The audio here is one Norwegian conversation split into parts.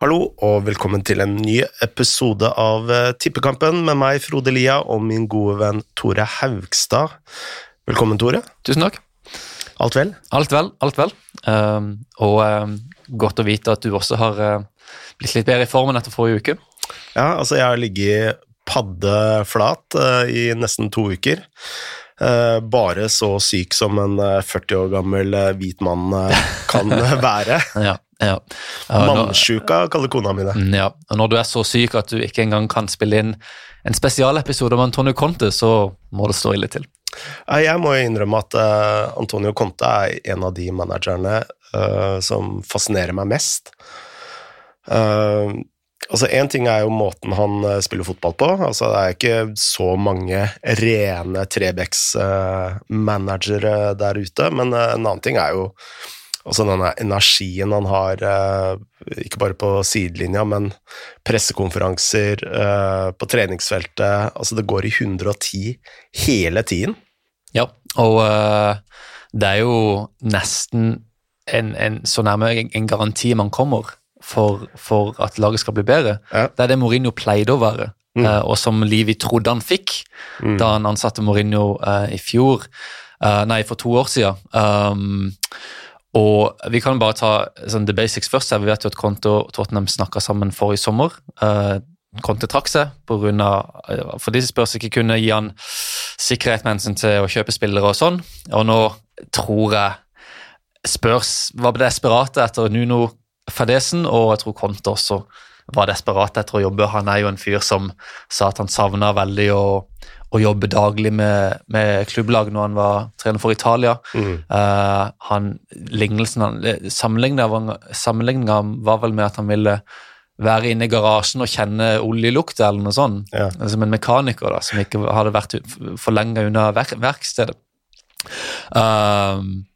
Hallo og velkommen til en ny episode av eh, Tippekampen med meg, Frode Lia, og min gode venn Tore Haugstad. Velkommen, Tore. Tusen takk. Alt vel? Alt vel, alt vel. Um, og um, godt å vite at du også har uh, blitt litt bedre i formen etter forrige uke. Ja, altså jeg har ligget paddeflat uh, i nesten to uker. Uh, bare så syk som en 40 år gammel hvit mann kan være. ja, ja. Mannsjuka kaller kona mi det. Mm, ja, og når du er så syk at du ikke engang kan spille inn en spesialepisode om Antonio Conte, så må det stå ille til. Jeg må innrømme at uh, Antonio Conte er en av de managerne uh, som fascinerer meg mest. Uh, altså Én ting er jo måten han spiller fotball på. altså Det er ikke så mange rene Trebecks-managere der ute, men en annen ting er jo altså denne energien han har, ikke bare på sidelinja, men pressekonferanser, på treningsfeltet altså Det går i 110 hele tiden. Ja, og uh, det er jo nesten en, en, så nærme en garanti man kommer for, for at laget skal bli bedre. Ja. Det er det Mourinho pleide å være, mm. og som Livi trodde han fikk mm. da han ansatte Mourinho uh, i fjor. nei, for to år siden. Um, og Vi kan bare ta sånn, the basics først. Vi vet jo at Conte og Tottenham snakka sammen forrige sommer. Uh, Conte trakk seg på grunn av, for de spørs ikke kunne gi han sikkerhet med hensyn til å kjøpe spillere og sånn. Og nå tror jeg spørs var desperate etter Nuno Fadesen, og jeg tror Conte også var desperat etter å jobbe. Han er jo en fyr som sa at han savna veldig å, å, jobbe daglig med, med klubblag når han var trener for Italia. Mm. Uh, han, Sammenligninga var vel med at han ville være inne i garasjen og kjenne oljelukt eller noe sånt. Ja. Som en mekaniker da, som ikke hadde vært for lenge unna verk verkstedet. Um,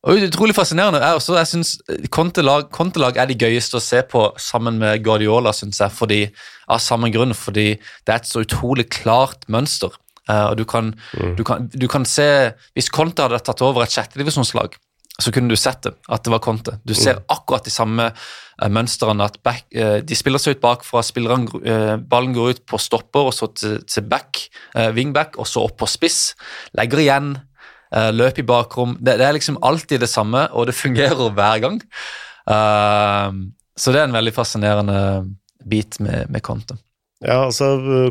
og Utrolig fascinerende. Jeg, også, jeg synes kontelag, kontelag, er de gøyeste å se på sammen med Guardiola, synes jeg, fordi, av samme grunn. Fordi det er et så utrolig klart mønster. Uh, og du kan, mm. du, kan, du kan, se Hvis Conte hadde tatt over et sjettedivisjonslag, så kunne du sett det, at det var Conte. Du ser mm. akkurat de samme uh, mønstrene. at back, uh, De spiller seg ut bakfra, uh, ballen går ut på stopper, og så til, til back, wingback, og så opp på spiss. Legger igjen, løp i bakrom. Det, det, er liksom alltid det samme, og det fungerer hver gang. så det er en veldig fascinerende bit med, med Conte. Ja, altså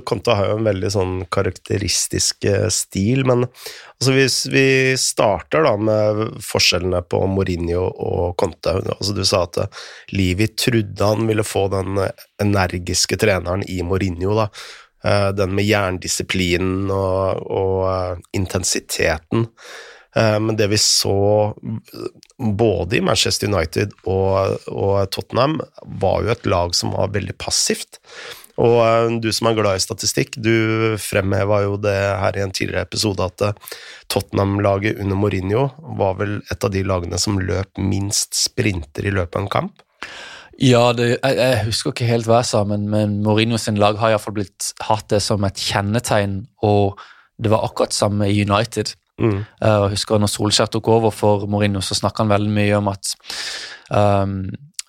Conte har jo en veldig sånn karakteristisk eh, stil, men altså hvis vi starter da med forskjellene på Mourinho og Conte altså Du sa at eh, Livi trodde han ville få den energiske treneren i Mourinho, da. Eh, den med jerndisiplinen og, og intensiteten. Men det vi så både i Manchester United og, og Tottenham, var jo et lag som var veldig passivt. Og eh, du som er glad i statistikk, du fremheva jo det her i en tidligere episode at eh, Tottenham-laget under Mourinho var vel et av de lagene som løp minst sprinter i løpet av en kamp. Ja, det, jeg, jeg, husker ikke helt hva jeg sa, men, men Mourinho sin lag har iallfall blitt hatt det som et kjennetegn, og det var akkurat samme i United. Mm. Uh, jeg husker når Solskjær tok over for Mourinho, så snakka han veldig mye om at um,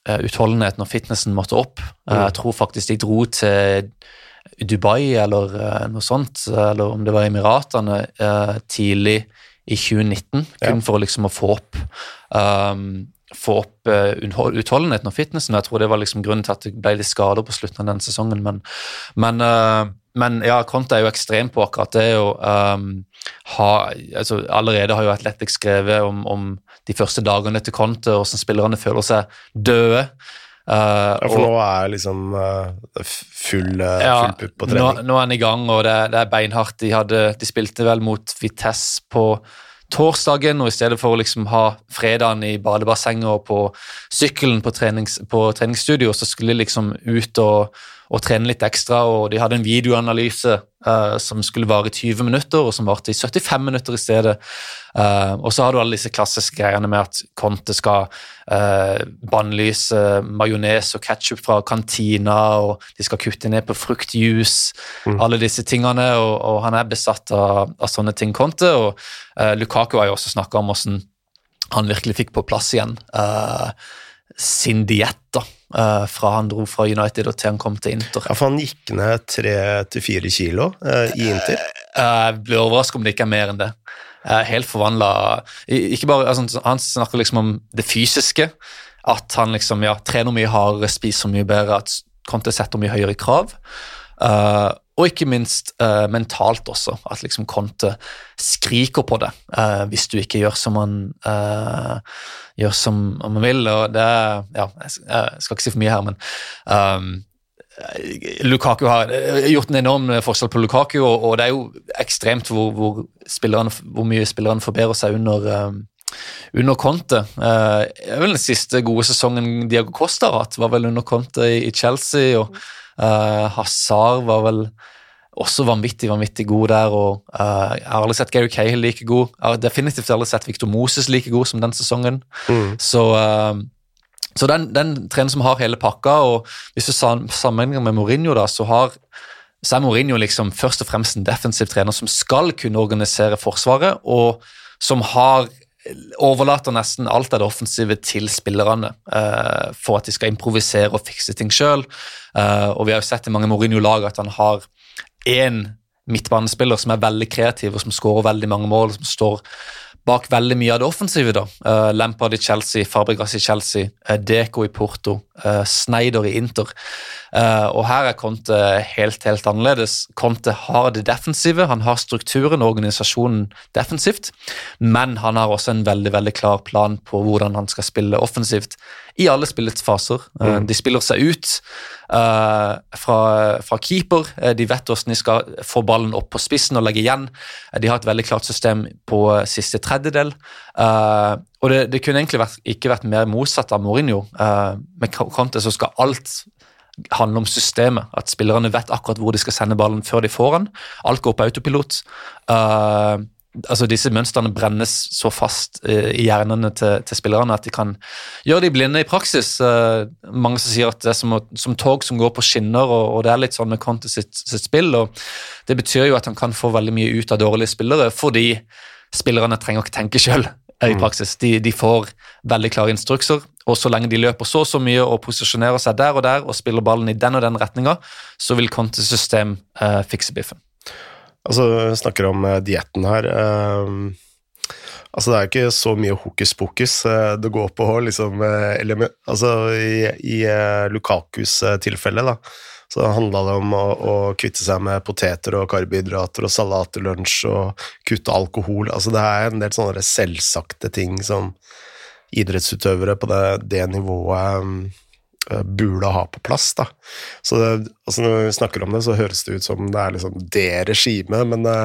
Eh, utholdenheten og fitnessen måtte opp. Mm. Uh, Jeg tror faktisk de dro til Dubai eller uh, noe sånt, eller om det var Emiratene, tidlig i 2019, kun ja. for liksom å få opp um, få opp utholdenheten og fitnessen. Jeg tror det var liksom grunnen til at det ble litt skader på slutten av den sesongen. Men, men, uh, men ja, Conte er jo ekstrem på akkurat det. Og, um, ha, altså, allerede har jo Atletic skrevet om, om de første dagene til Conte, og hvordan spillerne føler seg døde. Uh, ja, For og, nå er liksom uh, full, uh, ja, full pupp på trening? Nå, nå, er han i gang, og det, det er beinhardt. De, hadde, de, spilte vel mot Vitesse på torsdagen, og i stedet for å liksom ha fredagen i badebassenget og på sykkelen på, trenings, på treningsstudio, så skulle de liksom ut og og trene litt ekstra. og De hadde en videoanalyse uh, som skulle vare i 20 minutter, og som varte i 75 minutter i stedet. Uh, og så har du alle disse klassiske greiene med at Conte skal uh, bannlyse majones og ketsjup fra kantina, og de skal kutte ned på fruktjuice, mm. alle disse tingene. Og, og, han er besatt av, av sånne ting, Conte. Og Lukaku har jo også snakka om hvordan han virkelig fikk på plass igjen. Uh, sin diett, da. Uh, fra han dro fra United og til han kom til Inter. Ja, for han gikk ned tre til fire kilo eh, i Inter? Jeg blir overrasket om det ikke er mer enn det. helt forvandla altså, Han snakker liksom om det fysiske. At han liksom, ja, trener mye hardere, spiser mye bedre, at Conte setter mye høyere krav. Uh, og ikke minst uh, mentalt også, at liksom Conte skriker på det uh, hvis du ikke gjør som man gjør som man vil. og det ja, Jeg skal ikke si for mye her, men um, Lukaku har gjort en enorm forskjell på Lukaku, og, og det er jo ekstremt hvor, hvor, hvor mye spillerne forbedrer seg under um, under Conte. Uh, vel Den siste gode sesongen Diago Costa har hatt, var vel under Conte i, i Chelsea. og uh, Hazard var vel også vanvittig vanvittig god der. og uh, Jeg har aldri sett Gary Cahill like god. Jeg har definitivt aldri sett Victor Moses like god som den sesongen. Mm. Så, uh, så den, den trener som har hele pakka, og hvis du sammenligner med Mourinho, da, så har så er Mourinho liksom først og fremst en defensiv trener som skal kunne organisere Forsvaret, og som har overlater nesten alt av det offensive til spillerne uh, for at de skal improvisere og fikse ting sjøl. Uh, eh, og vi har jo sett i mange Mourinho-lag at han har én midtbanespiller som er veldig kreativ og som skårer veldig mange mål, som står bak veldig mye av det offensive. da. Uh, Lampard i Chelsea, Fabregas i Chelsea, uh, Deco i Porto, uh, Sneider i Inter. og her er Conte helt helt annerledes. Conte har det defensive, han har strukturen og organisasjonen defensivt, men han har også en veldig veldig klar plan på hvordan han skal spille offensivt i alle spillets faser. Mm. De spiller seg ut fra, fra, keeper. De vet hvordan de skal få ballen opp på spissen og legge igjen. De har et veldig klart system på siste tredjedel. Uh, og det, det, kunne egentlig vært, ikke vært mer motsatt av Mourinho. Uh, med Conte så skal alt handle om systemet. At spillerne vet akkurat hvor de skal sende ballen før de får den. Alt går på autopilot. Uh, altså Disse mønstrene brennes så fast uh, i hjernene til, til, spillerne at de kan gjøre de blinde i praksis. Mange som sier at det er som, som, tog som går på skinner, og, og det er litt sånn med Conte sitt, sitt, spill. og Det betyr jo at han kan få veldig mye ut av dårlige spillere, fordi spillerne trenger ikke tenke sjøl i mm. praksis. De, de, får veldig klare instrukser, og så lenge de løper så og så mye og posisjonerer seg der og der og spiller ballen i den og den retninga, så vil Contes system uh, fikse biffen. Altså, vi snakker om uh, dietten her. Uh, altså, det er ikke så mye hokus pokus uh, det går på, liksom element, Altså, i, i Lukakus tilfelle, da, så handla det om å, å, kvitte seg med poteter og karbohydrater og salat til lunsj og kutte alkohol. Altså, det er en del sånne selvsagte ting som idrettsutøvere på det, det nivået Eh, burde ha på plass. Da. Så det, altså Når vi snakker om det, så høres det ut som det er liksom det regimet, men det,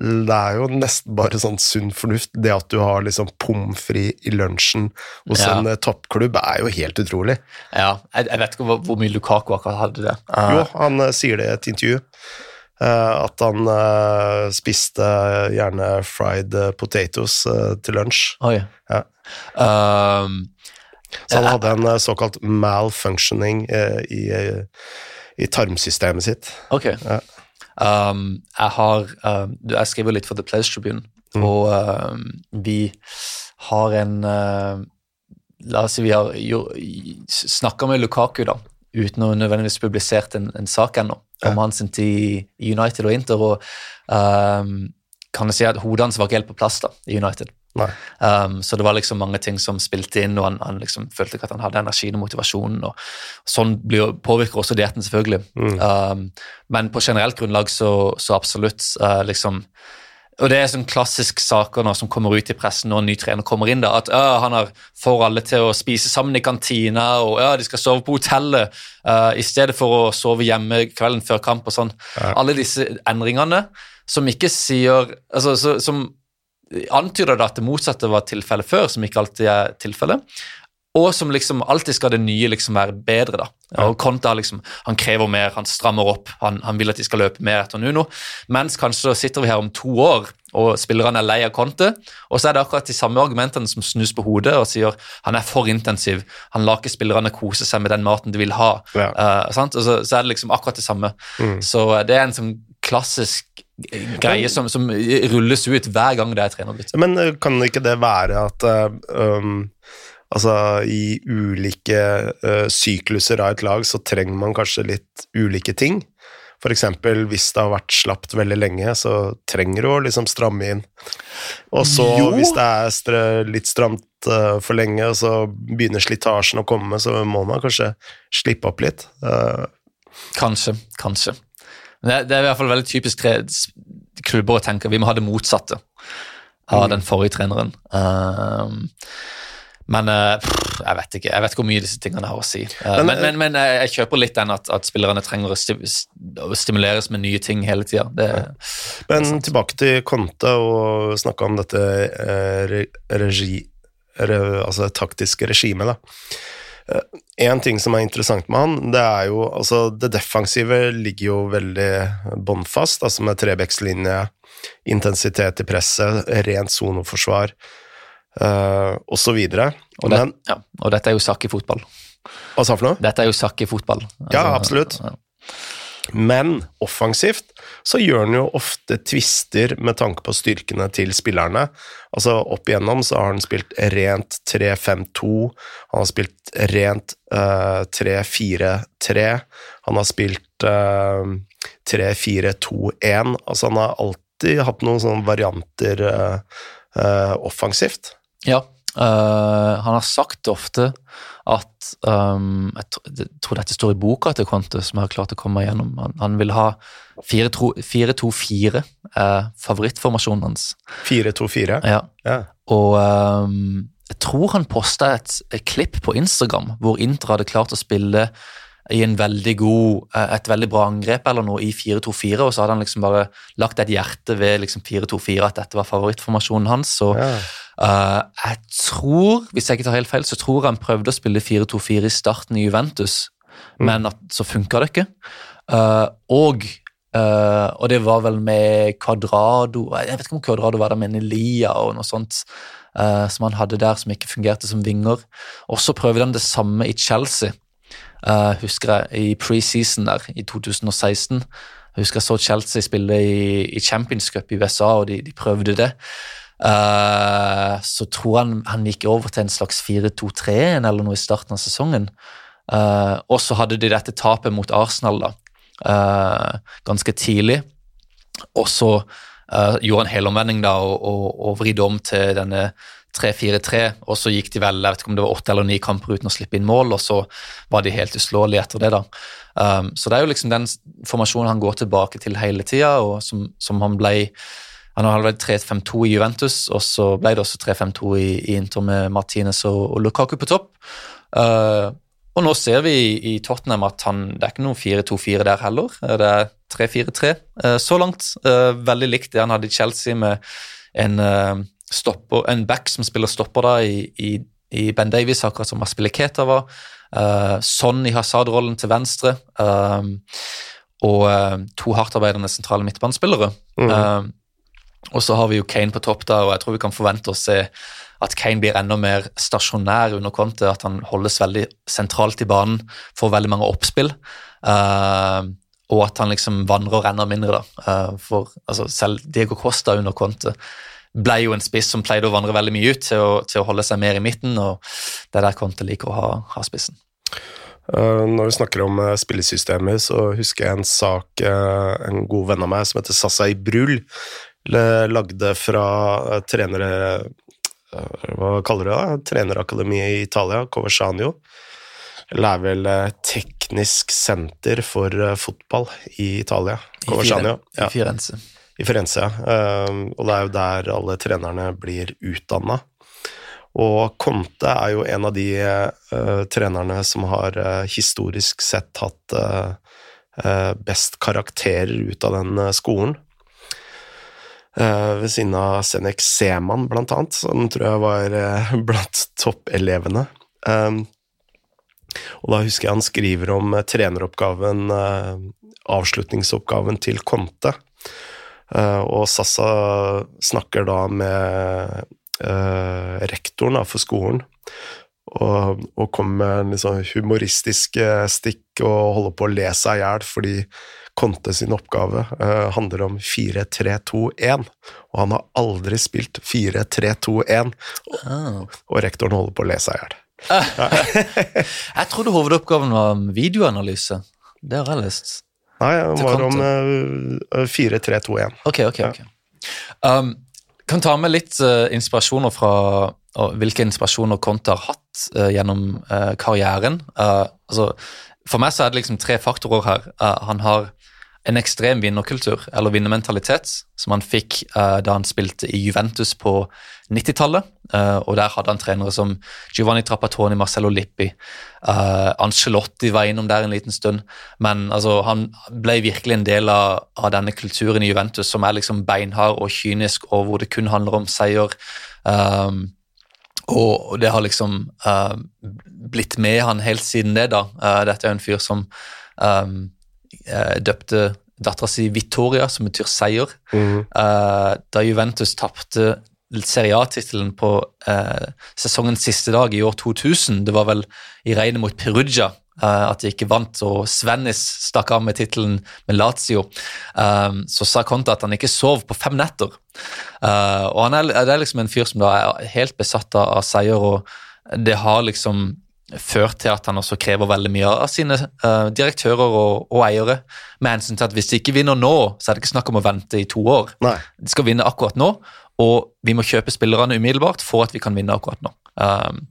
det, er jo nesten bare sånn sunn fornuft. Det at du har liksom pommes frites i lunsjen hos ja. en eh, toppklubb, er jo helt utrolig. Ja, jeg, jeg vet ikke hvor, hvor, mye Lukaku akkurat hadde det. Uh, jo, han uh, sier det i et intervju. Uh, at han spiste gjerne fried potatoes til lunsj. Oi. Ja. Um, så han hadde en eh, såkalt malfunctioning eh, i, eh, i tarmsystemet sitt. Ok. Ja. Um, jeg har um, Jeg skriver litt for The Place Tribune, mm. og um, vi har en uh, La oss si vi har snakka med Lukaku, da, uten å nødvendigvis publisert en, en sak ennå, om ja. hans tid i United og Inter. og um, kan jeg si at Hodet hans var ikke helt på plass da, i United. Um, så det var liksom mange ting som spilte inn, og han, han liksom følte ikke at han hadde energien og motivasjonen. og Sånn blir, påvirker også dietten, selvfølgelig. Mm. Um, men på generelt grunnlag så, så absolutt. Uh, liksom, og Det er sånn klassisk saker nå som kommer ut i pressen når en ny trener kommer inn. da, At øh, han har, får alle til å spise sammen i kantina, og øh, de skal sove på hotellet øh, i stedet for å sove hjemme kvelden før kamp. og sånn. Ja. Alle disse endringene som ikke sier altså, så, som antyder det at det motsatte var tilfellet før, som ikke alltid er tilfellet. Og som liksom alltid skal det nye liksom være bedre. da. Og Conte liksom, han krever mer, han strammer opp, han, han, vil at de skal løpe mer etter Nuno. Mens kanskje sitter vi her om to år, og spillerne er lei av Conte. Og så er det akkurat de samme argumentene som snus på hodet og sier han er for intensiv, han lar ikke spillerne kose seg med den maten de vil ha. Ja. Uh, og så, så, er det liksom akkurat det samme. Mm. Så det er en sånn klassisk greie som, som, rulles ut hver gang det er trenerbytte. Men eh, kan ikke det være at uh, um, Altså, i ulike uh, sykluser av et lag så trenger man kanskje litt ulike ting. Eksempel hvis det har vært slapt veldig lenge, så trenger du å liksom stramme inn. Og så jo. hvis det er litt stramt for lenge, og så begynner slitasjen å komme, så må man kanskje slippe opp litt. Kanskje, kanskje. Det, det, er i hvert fall veldig typisk tre klubber å tenke vi må ha det motsatte av mm. den forrige treneren. Um, men uh, jeg vet ikke jeg vet ikke hvor mye disse tingene har å si. Uh, men, men, men, men, jeg kjøper litt den at, at spillerne trenger å, sti å, stimuleres med nye ting hele tida. Men tilbake til Conte og snakke om dette regi, re, altså taktiske regimet. da. En ting som er interessant med han, det er jo altså Det defensive ligger jo veldig bånnfast, altså med trebekslinje, intensitet i presset, rent soneforsvar uh, osv. Og, det, ja, og dette er jo sakk i fotball. Hva sa for noe? Dette er jo sakk i fotball. Altså, ja, absolutt. Ja. Men offensivt så gjør han jo ofte tvister med tanke på styrkene til spillerne. Altså Opp igjennom så har han spilt rent 3-5-2, han har spilt rent uh, eh, 3-4-3, han har spilt uh, eh, 3-4-2-1. Altså han har alltid hatt noen sånne varianter uh, offensivt. Ja, uh, han har sagt ofte at um, Jeg tror dette står i boka til Conte, som jeg har klart å komme igjennom. Han, han vil ha 4-2-4, eh, favorittformasjonen hans. 4-2-4? Ja. ja. Og um, jeg tror han posta et, et, klipp på Instagram hvor Inter hadde klart å spille i en veldig god, eh, et veldig bra angrep eller noe i 4-2-4, og så hadde han liksom bare lagt et hjerte ved liksom 4-2-4, at dette var favorittformasjonen hans. Så ja. uh, jeg tror, hvis jeg ikke tar helt feil, så tror jeg han prøvde å spille 4-2-4 i starten i Juventus, mm. men at, så funka det ikke. Uh, og Uh, og det var vel med Quadrado Jeg vet ikke om Quadrado var der med Nelia og noe sånt uh, som han hadde der som ikke fungerte som vinger. Og så prøvde han det samme i Chelsea. Uh, husker jeg i preseason der i 2016. Jeg husker jeg så Chelsea spille i, i Champions Cup i USA, og de, de prøvde det. Uh, så tror han han gikk over til en slags 4-2-3 eller noe i starten av sesongen. Uh, og så hadde de dette tapet mot Arsenal da, ganske tidlig. Og så gjorde han helomvending da, og, og, og vridde om til denne 3-4-3, og så gikk de vel jeg vet ikke om det var åtte eller ni kamper uten å slippe inn mål, og så var de helt uslåelige etter det. da. Um, så det er jo liksom den formasjonen han går tilbake til hele tida, og som, som, han ble Han hadde vært 3-5-2 i Juventus, og så ble det også 3-5-2 i, i, Inter med Martinez og, og Lukaku på topp. Uh, og nå ser vi i, Tottenham at han, det er ikke noe 4-2-4 der heller. Det er 3-4-3 uh, så langt. Uh, veldig likt det han hadde i Chelsea med en uh, stopper, en back som spiller stopper da i, i, i Ben Davies, akkurat som Aspileketa var. Uh, Son i Hazard-rollen til venstre. Uh, og uh, to hardtarbeidende sentrale midtbanespillere. Mm. Uh, og så har vi jo Kane på topp, da, og jeg tror vi kan forvente å se at Kane blir enda mer stasjonær under Conte, at han holdes veldig sentralt i banen, får veldig mange oppspill. Uh, og at han liksom vandrer enda mindre, da. Uh, for altså, selv Diego Costa under Conte ble jo en spiss som pleide å vandre veldig mye ut til å, til å holde seg mer i midten, og det er der Conte liker å ha, ha spissen. Uh, når vi snakker om spillesystemet, spillesystemer, så husker jeg en sak uh, en god venn av meg som heter Sasa Brul lagde fra trenere Hva kaller du det? Trenerakademiet i Italia, Coversanio. Eller er vel teknisk senter for fotball i Italia. Coversanio. I Firenze. Ja. I Firenze, ehm, og det er jo der alle trenerne blir utdanna. Og Conte er jo en av de uh, trenerne som har uh, historisk sett hatt uh, best karakterer ut av den skolen. ved siden av Senek Seman, blant annet, som tror jeg var blant toppelevene. Um, og da husker jeg han skriver om treneroppgaven, avslutningsoppgaven til Conte. Eh, og Sassa snakker da med uh, rektoren for skolen og, og kommer med liksom humoristisk stikk og holder på å le seg i hjel fordi Conte sin oppgave uh, handler om 4-3-2-1, og han har aldri spilt 4-3-2-1, ah. og rektoren holder på å le seg i hjel. jeg trodde hovedoppgaven var videoanalyse. Det har jeg lest. Nei, det var om uh, 4-3-2-1. Ok, ok, ok. Um, kan ta med litt uh, inspirasjoner fra uh, hvilke inspirasjoner Conte har hatt uh, gjennom uh, karrieren. Altså, for meg så er det liksom tre faktorer her. han har en ekstrem vinnerkultur, eller vinnermentalitet, som han fikk uh, da han spilte i Juventus på 90-tallet. Uh, og der hadde han trenere som Giovanni Trappatoni, Marcello Lippi. Uh, Ancelotti var innom der en liten stund. Men altså, han ble virkelig en del av, av, denne kulturen i Juventus, som er liksom beinhard og kynisk, og hvor det kun handler om seier. Um, og det har liksom blitt med han helt siden det, da. dette er en fyr som um, eh, døpte dattera si Vittoria, som betyr seier. Mm. Eh, da Juventus tapte Serie A-tittelen på eh, sesongens siste dag i år 2000, det var vel i regnet mot Perugia eh, at de ikke vant, og Svennis stakk av med tittelen med Lazio, eh, så sa Conte at han ikke sov på fem netter. Eh, og han er, det er liksom en fyr som da er helt besatt av seier, og det har liksom ført til at han også krever veldig mye av sine uh, direktører og, og, eiere. Med hensyn til at hvis de ikke vinner nå, så er det ikke snakk om å vente i to år. Nei. De skal vinne akkurat nå, og vi må kjøpe spillerne umiddelbart for at vi kan vinne akkurat nå. Um,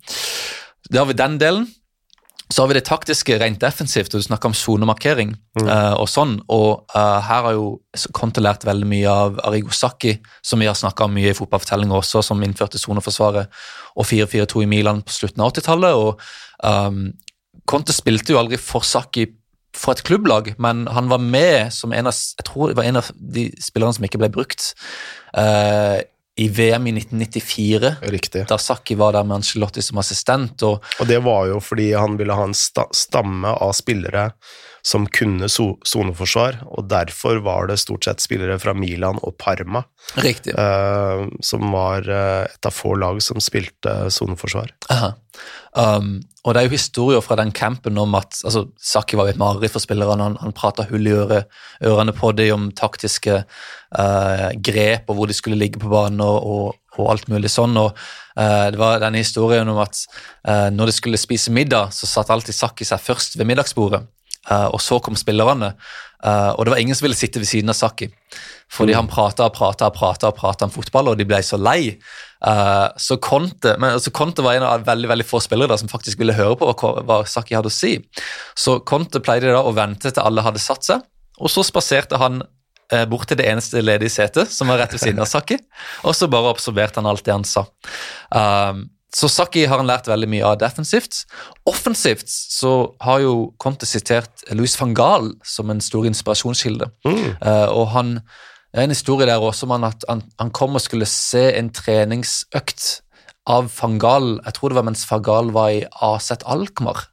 det har vi den delen. Så har vi det taktiske rent defensivt, og du snakker om sonemarkering mm. uh, og sånn. Og uh, her har jo Conte lært veldig mye av Arigo Sacchi, som vi har snakka om mye i fotballfortellinger også, som innførte soneforsvaret og 4-4-2 i Milan på slutten av 80-tallet. og um, Conte spilte jo aldri for Sacchi for et klubblag, men han var med som en av jeg tror det var en av de spillerne som ikke ble brukt. Uh, i VM i 1994, Riktig. da Sakki var der med Angelotti som assistent. Og, og det var jo fordi han ville ha en stamme av spillere som kunne soneforsvar, og derfor var det stort sett spillere fra Milan og Parma Riktig. Uh, som var uh, et av få lag som spilte soneforsvar. Um, og det er jo historier fra den campen om at altså, Saki var jo et mareritt for spillerne. Han, han prata hull i øre, ørene på dem om taktiske uh, grep og hvor de skulle ligge på banen og, og, og alt mulig sånn. og Det var denne historien om at når de skulle spise middag, så satt alltid Saki seg først ved middagsbordet. Uh, og så kom spillerne, uh, og det var ingen som ville sitte ved siden av Saki. Fordi mm. han prata og prata og prata om fotball, og de ble så lei. Uh, så Conte, men, altså Conte var en av veldig veldig få spillere da, som faktisk ville høre på hva, hva Saki hadde å si. Så Conte pleide da å vente til alle hadde satt seg, og så spaserte han bort til det eneste ledige setet, som var rett ved siden av Saki, og så bare absorberte han alt det han sa. Um, så Saki har han lært veldig mye av defensivt. Offensivt så har jo Conte sitert Louis van Gaal som en stor inspirasjonskilde. Mm. Uh, og han det er en historie der også om at han, han, kom og skulle se en treningsøkt av van Gaal. Jeg tror det var mens van Gaal var i AZ Alkmaar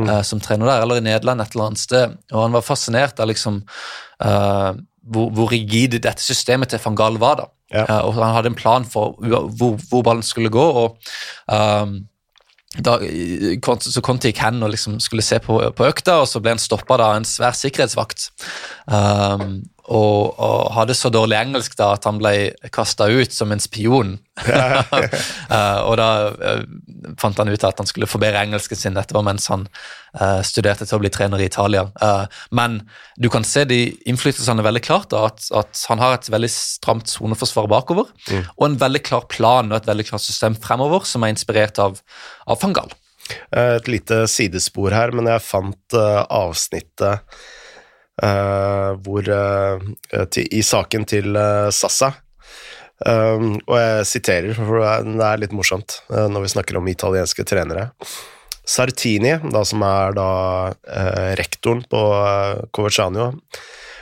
mm. uh, som trener der, eller i Nederland et eller annet sted. Og han var fascinert av liksom uh, hvor, hvor, rigid dette systemet til van Gaal var. da. Ja. Uh, og Han hadde en plan for hvor, hvor ballen skulle gå. og um, da, så Conti gikk hen og liksom skulle se på, på økta, og så ble han stoppa av en svær sikkerhetsvakt. Um, og, og, hadde så dårlig engelsk da at han ble kasta ut som en spion. uh, og da uh, fant han ut at han skulle forbedre engelsken sin. Dette var mens han uh, studerte til å bli trener i Italia. men du kan se de innflytelsene veldig klart, da, at, at, han har et veldig stramt soneforsvar bakover, mm. og en veldig klar plan og et veldig klart system fremover, som er inspirert av, av Fangal. Et lite sidespor her, men jeg fant avsnittet Uh, hvor, uh, til, I saken til uh, Sassa. Og jeg siterer, for det er litt morsomt når vi snakker om italienske trenere. Sartini, da, som er da rektoren på Coverciano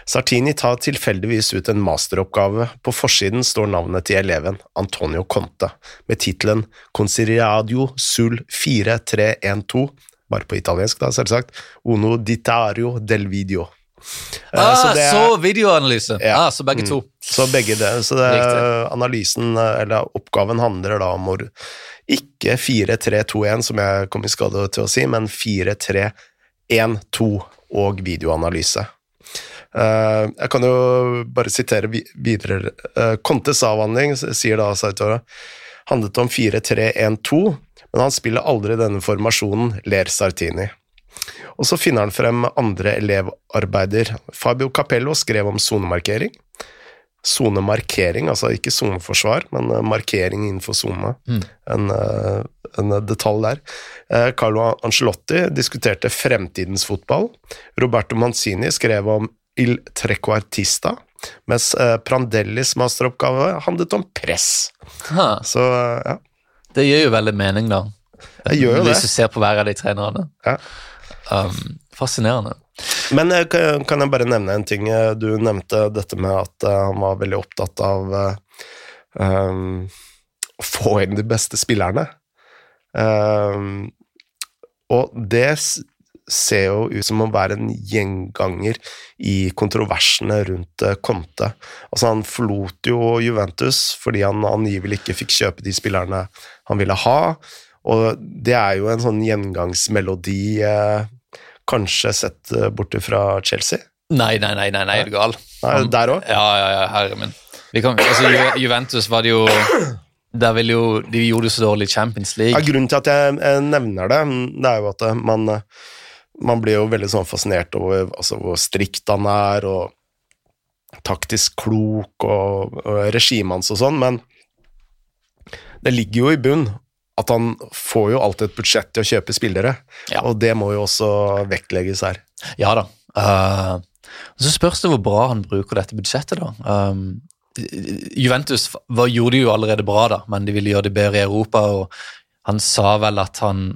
Sartini tar tilfeldigvis ut en masteroppgave. På forsiden står navnet til eleven, Antonio Conte, med tittelen Consiriadio sul 4312, bare på italiensk, da, selvsagt, Uno ditario del video. Eh, ah, så, det, så videoanalyse. Ja. Ah, så begge mm. to. Så begge det. Så det, analysen, eller oppgaven, handler da om ikke 4-3-2-1, som jeg kom i skade til å si, men 4-3-1-2 og videoanalyse. Uh, jeg kan jo bare sitere videre. Uh, Contes avhandling, sier da Saitora, handlet om 4-3-1-2 men han spiller aldri denne formasjonen, ler Sartini. Og så finner han frem andre elevarbeider. Fabio Capello skrev om sonemarkering. Sonemarkering, altså ikke soneforsvar, men eh, markering innenfor sone. Mm. En, eh, en, detalj der. Eh, Carlo Angelotti diskuterte fremtidens fotball. Roberto Manzini skrev om Il Trequartista, mens Prandellis masteroppgave handlet om press. Ha. Så, ja. Det gir jo veldig mening, da. Det gjør jo det. Hvis du ser på hver av de trenerne. Ja. Um, fascinerende. Men eh, kan jeg bare nevne en ting? Eh, du nevnte dette med at eh, han var veldig opptatt av um, å få inn de beste spillerne. Um, og det ser jo ut som å være en gjenganger i kontroversene rundt Conte. Altså, han forlot jo Juventus fordi han angivelig ikke fikk kjøpe de spillerne han ville ha. Og det er jo en sånn gjengangsmelodi, eh, kanskje sett bort fra Chelsea? Nei, nei, nei, nei, nei er du gal? Nei, der òg? Ja, ja, ja, herre min. Kan, altså, Juventus var det jo der vil jo, De gjorde det så dårlig i Champions League. Ja, grunnen til at jeg nevner det, det er jo at eh, man, man blir jo veldig sånn fascinert over altså, hvor strikt han er, og taktisk klok, og, og regimet hans og sånn, men det ligger jo i bunn at han får jo alltid et budsjett til å kjøpe spillere, ja. og det må jo også vektlegges her. Ja da. Uh, så spørs det hvor bra han bruker dette budsjettet, da. Um, Juventus var, gjorde det jo allerede bra, da, men de ville gjøre det bedre i Europa. og Han sa vel at han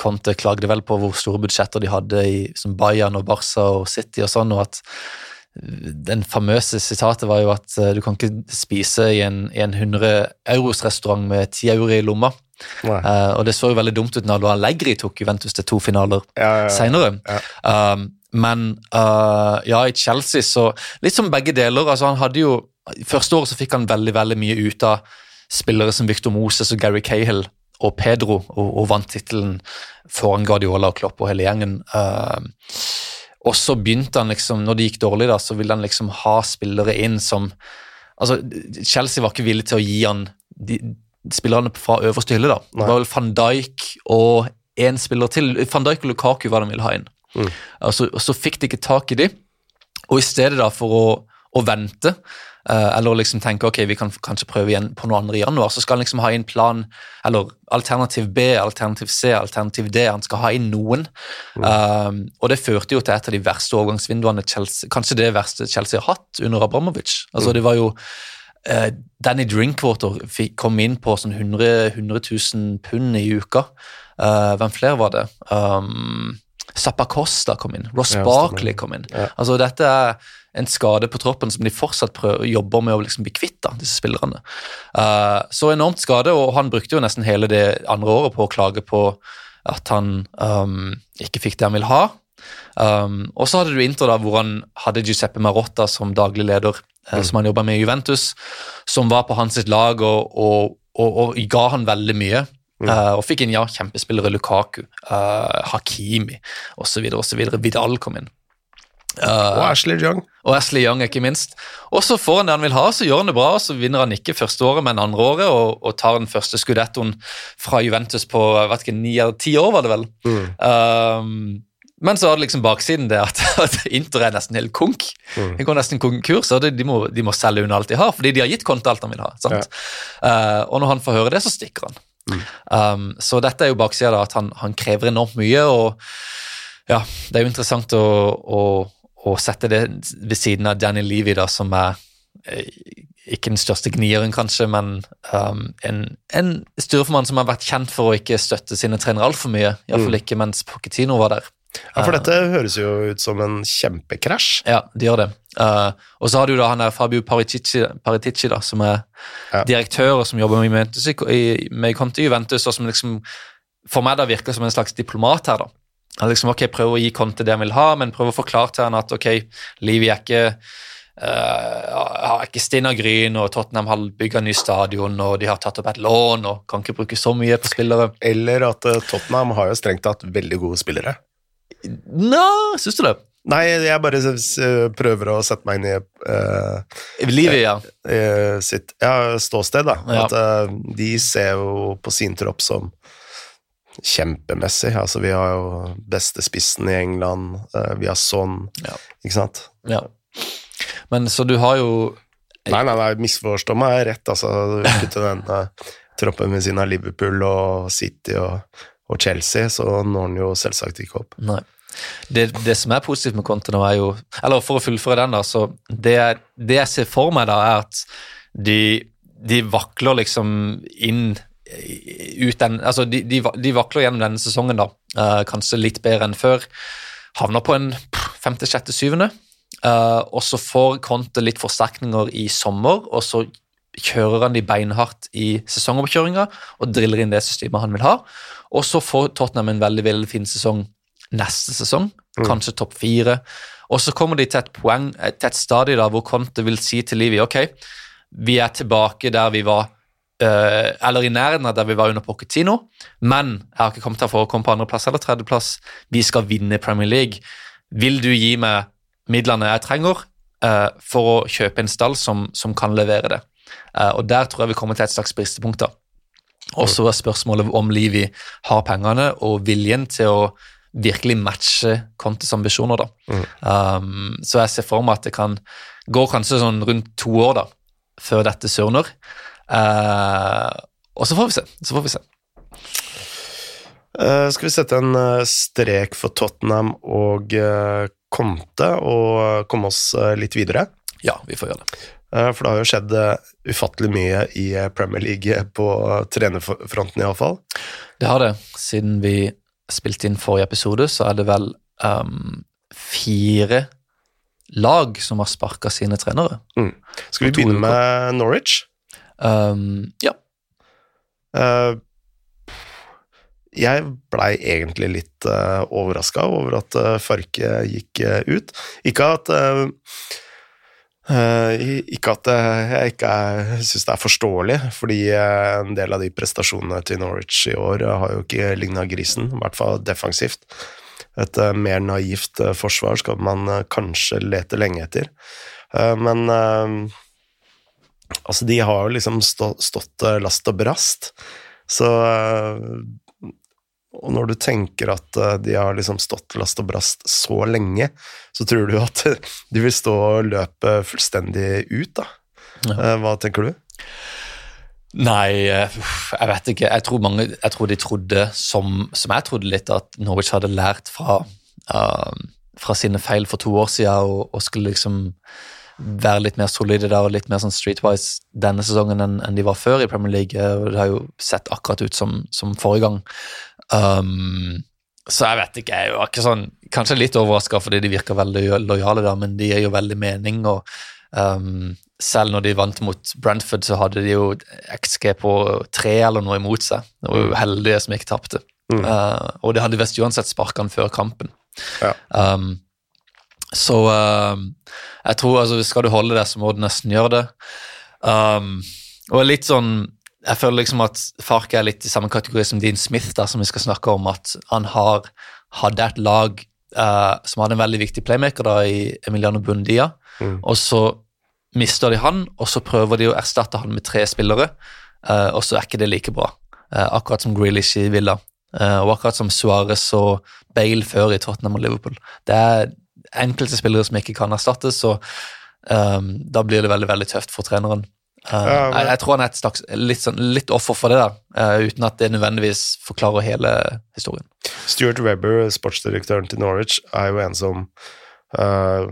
Conte klagde vel på hvor store budsjetter de hadde i som Bayern og Barca og City og sånn, og at den famøse sitatet var jo at du kan ikke spise i en, i en 100 euros-restaurant med 10 euro i lomma. Uh, og det så jo veldig dumt ut når Allegri tok Juventus til to finaler ja, ja, ja. seinere. Um, men uh, ja, i Chelsea så Litt som begge deler. altså han hadde jo Første året så fikk han veldig veldig mye ut av spillere som Victor Moses og Gary Cahill og Pedro, og, og vant tittelen foran Guardiola og Klopp og hele gjengen. Uh, og så begynte han liksom, når det gikk dårlig, da, så ville han liksom ha spillere inn som altså Chelsea var ikke villig til å gi han de, spillerne fra øverste hylle. da. Det var vel van Dijk og én spiller til. Van Dijk og Lukaku var de ville ha inn. Mm. Og, så, fikk de ikke tak i de, og i stedet da for å, å vente uh, eller liksom tenke ok, vi kan kanskje prøve igjen på noe andre i januar, så skal han liksom ha inn plan, eller alternativ B, alternativ C, alternativ D. Han skal ha inn noen. Mm. Uh, og det førte jo til et av de verste overgangsvinduene Chelsea, kanskje det verste Chelsea har hatt under Abramovic. Altså mm. det var jo uh, Danny Drinkwater fikk, kom inn på sånn 100, 100 000 pund i uka. Uh, hvem flere var det? Um, Zappa Costa kom inn. Ross ja, Barkley kom inn. Ja. Altså Dette er en skade på troppen som de fortsatt prøver, jobber med å liksom bli kvitt, da, disse spillerne. Uh, så enormt skade, og han brukte jo nesten hele det andre året på å klage på at han um, ikke fikk det han ville ha. Um, og så hadde du Inter, da, hvor han hadde Giuseppe Marotta som daglig leder, mm. som han jobba med i Juventus, som var på hans lag og, og, og, og ga han veldig mye. Mm. Uh, og fikk inn ja, kjempespillere Lukaku, uh, Hakimi osv. Vidal kom inn. Uh, og Ashley Young. Og Ashley Young, ikke minst. Og så får han det han vil ha, så gjør han det bra. og Så vinner han ikke første året, men andre året, og, og tar den første skudettoen fra Juventus på vet ikke, ni eller ti år, var det vel. Mm. Um, men så har det liksom baksiden det at, at Inter er nesten helt konk. Mm. De går nesten konkurs, og de, de, må, de, må, selge unna alt de har, fordi de har gitt Conte alt han vil ha. Ja. Uh, og når han får høre det, så stikker han. Mm. Um, så dette er jo baksida, at han, han, krever enormt mye. og ja, Det er jo interessant å, å, å sette det ved siden av Danny Levy, da, som er eh, ikke den største gnieren, kanskje, men um, en, en styreformann som har vært kjent for å ikke støtte sine trenere altfor mye. Iallfall mm. ikke mens Pochettino var der. Ja, For dette høres jo ut som en kjempekrasj. Ja, det gjør det. Uh, og så har du da han der Fabio Paritici, Paritici da, som er ja. direktør og som jobber med Juventus i, med Conte Juventus, og som liksom for meg da virker som en slags diplomat her. da. Han liksom, ok, Prøver å gi Conte det han vil ha, men prøver å forklare til han at ok, livet er ikke uh, har ikke Stina Gryn, og Tottenham har bygga ny stadion, og de har tatt opp et lån og kan ikke bruke så mye på spillere. Eller at uh, Tottenham har jo strengt tatt veldig gode spillere. Nå, syns du det? Nei, jeg bare prøver å sette meg inn i uh, Livet, ja. Uh, sitt ja, ståsted. da. Ja. At uh, de ser jo på sin tropp som kjempemessig. Altså, vi har jo beste spissen i England, vi har sånn, ja. ikke sant? Ja. Men så du har jo Nei, nei, nei, misforstå meg rett, altså. Ute den troppen ved siden av Liverpool og City og, og Chelsea, så når han jo selvsagt ikke opp. Nei. Det, det, som er positivt med Conte nå, er jo Eller for å fullføre den, da, så det, det jeg ser for meg, da, er at de, de vakler liksom inn ut den Altså, de, de, de vakler gjennom denne sesongen, da. Uh, kanskje litt bedre enn før. Havner på en femte, sjette, syvende. Uh, og så får Conte litt forsterkninger i sommer, og så kjører han de beinhardt i sesongoppkjøringa og driller inn det systemet han vil ha. Og så får Tottenham en veldig veldig fin sesong neste sesong, mm. kanskje topp fire. Og så kommer de til et poeng, til et stadie da, hvor Conte vil si til Livi ok, vi er tilbake der vi var uh, eller i nærheten av der vi var under Pochettino, men jeg har ikke kommet her for å komme på andreplass eller tredjeplass. Vi skal vinne Premier League. Vil du gi meg midlene jeg trenger uh, for å kjøpe en stall som, som kan levere det? Uh, og Der tror jeg vi kommer til et slags bristepunkt. da. Og så er spørsmålet om Livi har pengene og viljen til å virkelig matche Contes ambisjoner. da. Mm. Um, så jeg ser for meg at det kan gå kanskje sånn rundt to år da, før dette sørner. Uh, og så får vi se. Så får vi se. Uh, skal vi sette en uh, strek for Tottenham og Conte og komme oss litt videre? Ja, vi får gjøre det. For det har jo skjedd ufattelig mye i Premier League på trenerfronten, iallfall. Det har det. Siden vi spilte inn forrige episode, så er det vel um, fire lag som har sparka sine trenere. Mm. Skal vi begynne med Norwich? Um, ja. Uh, jeg blei egentlig litt uh, eh, overraska over at uh, Farke gikk uh, ut. Ikke at uh, Ikke at jeg ikke syns det er forståelig, fordi en del av de prestasjonene til Norwich i år har jo ikke ligna grisen, i hvert fall defensivt. Et mer naivt forsvar skal man kanskje lete lenge etter. Men Altså, de har jo liksom stått eh, last og brast, så eh, Og når du tenker at eh, de har liksom stått last og brast så lenge, så tror du at de vil stå og løpe fullstendig ut, da. Ja. Hva tenker du? Nei, jeg vet ikke. Jeg tror, mange, jeg tror de trodde, som, som, jeg trodde litt, at Norwich hadde lært fra, uh, fra sine feil for to år siden og, og skulle liksom være litt mer solide der og litt mer sånn streetwise denne sesongen enn, enn de var før i Premier League. Det har jo sett akkurat ut som, som forrige gang. Um, så jeg vet ikke, jeg er jo ikke sånn Kanskje litt overraska fordi de virker veldig lojale, da, men de gir jo veldig mening. og um, Selv når de vant mot Brentford, så hadde de jo XG på tre eller noe imot seg. Det var jo heldige som ikke tapte. Mm. Uh, og de hadde visst uansett sparka han før kampen. Ja. Um, så uh, jeg tror altså, skal du holde det, så må du nesten gjøre det. Um, og litt sånn Jeg føler liksom at Farke er litt i samme kategori som Dean Smith, da, som vi skal snakke om. At han har hadde et lag uh, som hadde en veldig viktig playmaker da, i Emiliano Bundia, mm. og så mister de han, og så prøver de å erstatte han med tre spillere, uh, og så er ikke det like bra. Uh, akkurat som Grealish i Villa, og akkurat som Suárez og Bale før i Tottenham og Liverpool. Det er enkelte spillere som ikke kan erstattes, så um, da blir det veldig veldig tøft for treneren. Uh, jeg, jeg, tror han er et slags litt, sånn, litt offer for det, der, uh, uten at det nødvendigvis forklarer hele historien. Stuart Webber, sportsdirektøren til Norwich, er jo en som uh,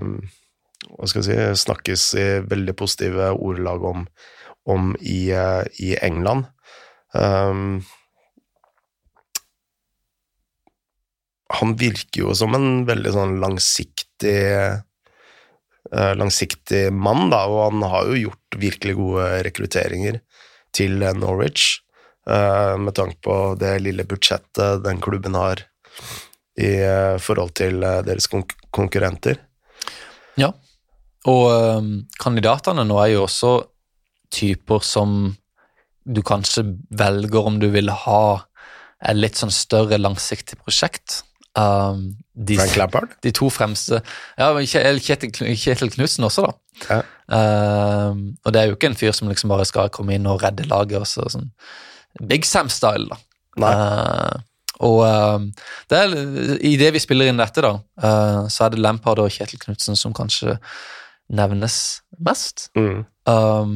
hva skal jeg si, snakkes i veldig positive ordelag om, om i, i, England. Um, han virker jo som en veldig sånn langsiktig eh, langsiktig mann, da, og han har jo gjort virkelig gode rekrutteringer til Norwich, eh, med tanke på det lille budsjettet den klubben har i eh, forhold til deres konkurrenter. Ja, og kandidatene nå er jo også typer som du kanskje velger om du vil ha et litt sånn større langsiktig prosjekt. Um, de, Frank Lampard? De to fremste Ja, Kjetil, Kjetil Knutsen også, da. Ja. Um, og det er jo ikke en fyr som liksom bare skal komme inn og redde laget. Også, sånn Big Sam-style, da. Uh, Og uh, det er, I det vi spiller inn dette, da, uh, så er det Lampard og Kjetil Knutsen som kanskje nevnes mest. Mm. Um,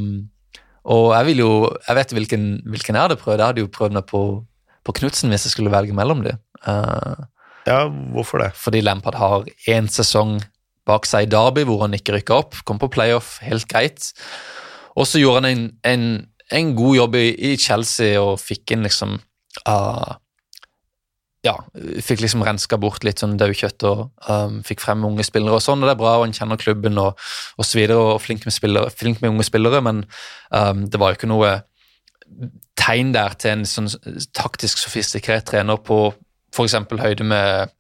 og jeg vil jo Jeg vet hvilken, hvilken jeg hadde prøvd. Jeg hadde jo prøvd meg på, på Knutsen hvis jeg skulle velge mellom dem. Uh, ja, hvorfor det? Fordi Lampard har én sesong bak seg i Derby hvor han ikke rykka opp. Kom på playoff, helt greit. Og så gjorde han en, en, en god jobb i, i, Chelsea og fikk inn liksom uh, ja, fikk liksom renska bort litt sånn daukjøtt og um, fikk frem unge spillere og sånn, og det er bra, og han kjenner klubben og, og så videre, og flink med, spillere, flink med unge spillere, men um, det var jo ikke noe tegn der til en sånn taktisk sofistikert trener på f.eks. høyde med,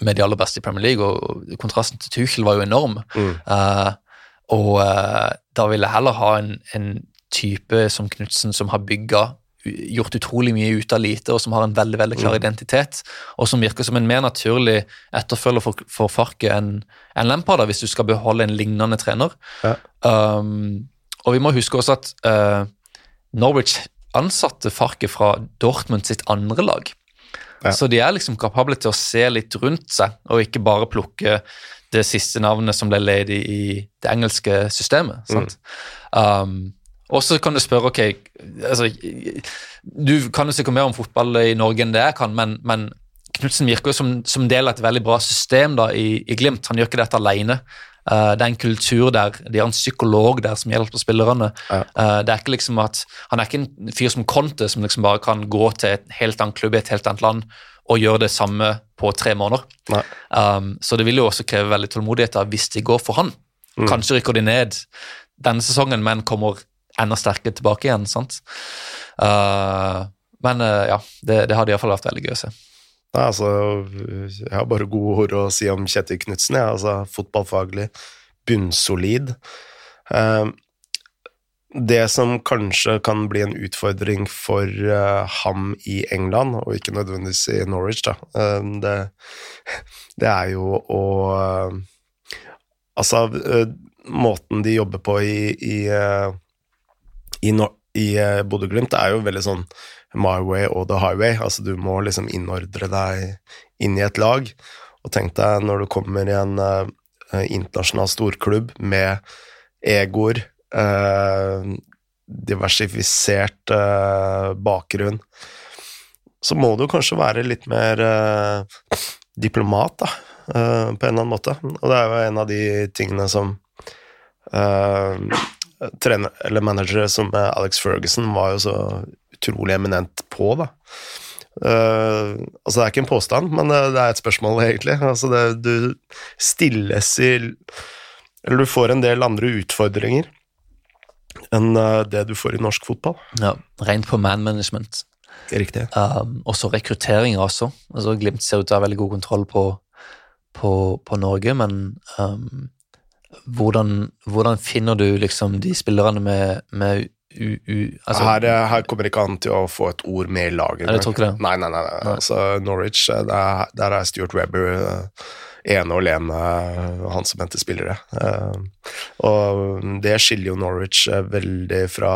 med de aller beste i Premier League, og kontrasten til Tuchel var jo enorm. Mm. Uh, og uh, da vil jeg heller ha en, en type som Knutsen, som har bygga gjort utrolig mye ut av lite, og som har en veldig veldig klar mm. identitet. Og som virker som en mer naturlig etterfølger for, for Farke enn en Lampard, hvis du skal beholde en lignende trener. Ja. Um, og vi må huske også at uh, Norwich ansatte Farke fra Dortmund sitt andre lag. Ja. Så de er liksom kapable til å se litt rundt seg, og ikke bare plukke det siste navnet som ble ledig i det engelske systemet. Mm. Um, og så kan du spørre ok, altså, Du kan jo sikkert mer om fotball i Norge enn det jeg kan, men, men Knutsen virker jo som, som, del av et veldig bra system da, i, i, Glimt. Han gjør ikke dette alene. Uh, det er en kultur der, de har en psykolog der som hjelper spillerne. Ja. Uh, det er ikke liksom at, Han er ikke en fyr som Conte, som liksom bare kan gå til et helt annet klubb i et helt annet land og gjøre det samme på tre måneder. Um, så det vil jo også kreve veldig tålmodighet hvis de går for han. Mm. Kanskje rykker de ned denne sesongen, men kommer enda sterkere tilbake igjen. sant? Uh, men ja, det, det hadde iallfall vært veldig gøy å se. Nei, altså, Jeg har bare gode ord å si om Kjetil Knutsen. Ja. Altså, fotballfaglig bunnsolid. Uh, det som kanskje kan bli en utfordring for uh, ham i England, og ikke nødvendigvis i Norwich, da, uh, det, det, er jo å uh, Altså, måten de jobber på i, i i, no i uh, Bodø-Glimt er jo veldig sånn my way og the highway. Altså, du må liksom innordre deg inn i et lag. Og tenk deg når du kommer i en uh, internasjonal storklubb med egoer, uh, diversifisert uh, bakgrunn, så må du kanskje være litt mer diplomat, da, på en eller annen måte. Og det er jo en av de tingene som trener, eller managere som Alex Ferguson var jo så utrolig eminent på, da. Uh, altså, det er ikke en påstand, men det, det er et spørsmål, egentlig. Altså, det, du stilles i Eller du får en del andre utfordringer enn uh, det du får i norsk fotball. Ja, rent på man management. Riktig. Um, også rekruttering også. Altså, Glimt ser ut til å ha veldig god kontroll på, på, på Norge, men um, hvordan, hvordan, finner du liksom de spillerne med, med u, u, altså, her, eh, her, kommer ikke an til å få et ord med i laget. Det. Nei, nei, nei. nei. nei. Altså, Norwich, eh, der, der, er Stuart Webber eh, ene og alene han som henter spillere. Og det skiller jo Norwich veldig fra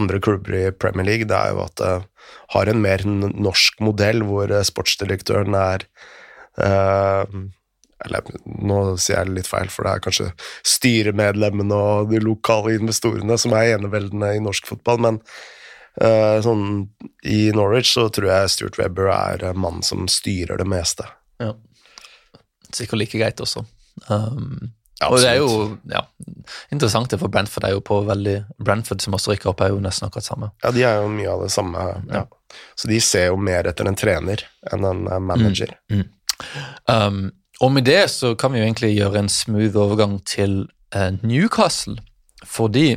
andre klubber i Premier League. Det er jo at det har en mer norsk modell hvor sportsdirektøren er eller nå sier jeg litt feil, for det er kanskje styremedlemmene og de lokale investorene som er eneveldende i norsk fotball, men uh, sånn i Norwich så tror jeg Stuart Webber er en mann som styrer det meste. Ja. Sikkert like greit også. Um, ja, og det er jo ja, interessant det for Brentford er jo på veldig Brentford som også rykker opp, er jo nesten akkurat samme. Ja, de er jo mye av det samme. Ja. Så de ser jo mer etter en trener enn en manager. Mm, mm. Um, og med det så kan vi jo egentlig gjøre en smooth overgang til eh, Newcastle. Fordi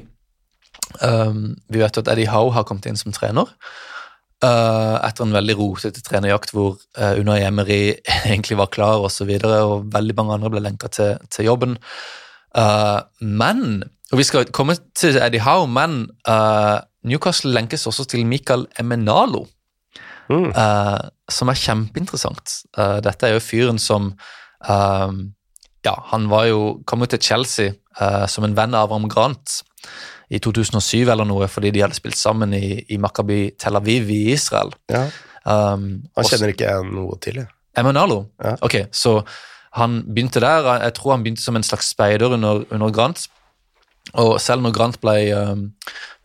um, vi vet at Eddie Howe har kommet inn som trener. Uh, etter en veldig rotete trenerjakt hvor uh, Unai Emery egentlig var klar, og, så videre, og veldig mange andre ble lengta til, til, jobben. Uh, men Og vi skal komme til Eddie Howe, men Newcastle lenkes også til Michael Emenalo. Mm. som er kjempeinteressant. dette er jo fyren som Um, ja, han var jo, kom jo til Chelsea uh, som en venn av Ram Grant i 2007 eller noe, fordi de hadde spilt sammen i, i Makabi Tel Aviv i Israel. Ja. Um, han kjenner også, ikke noe til, jeg. Emanalo? Ja. Ok, så han begynte der. Jeg tror han begynte som en slags speider under, under Grant. Og selv når Grant ble, um,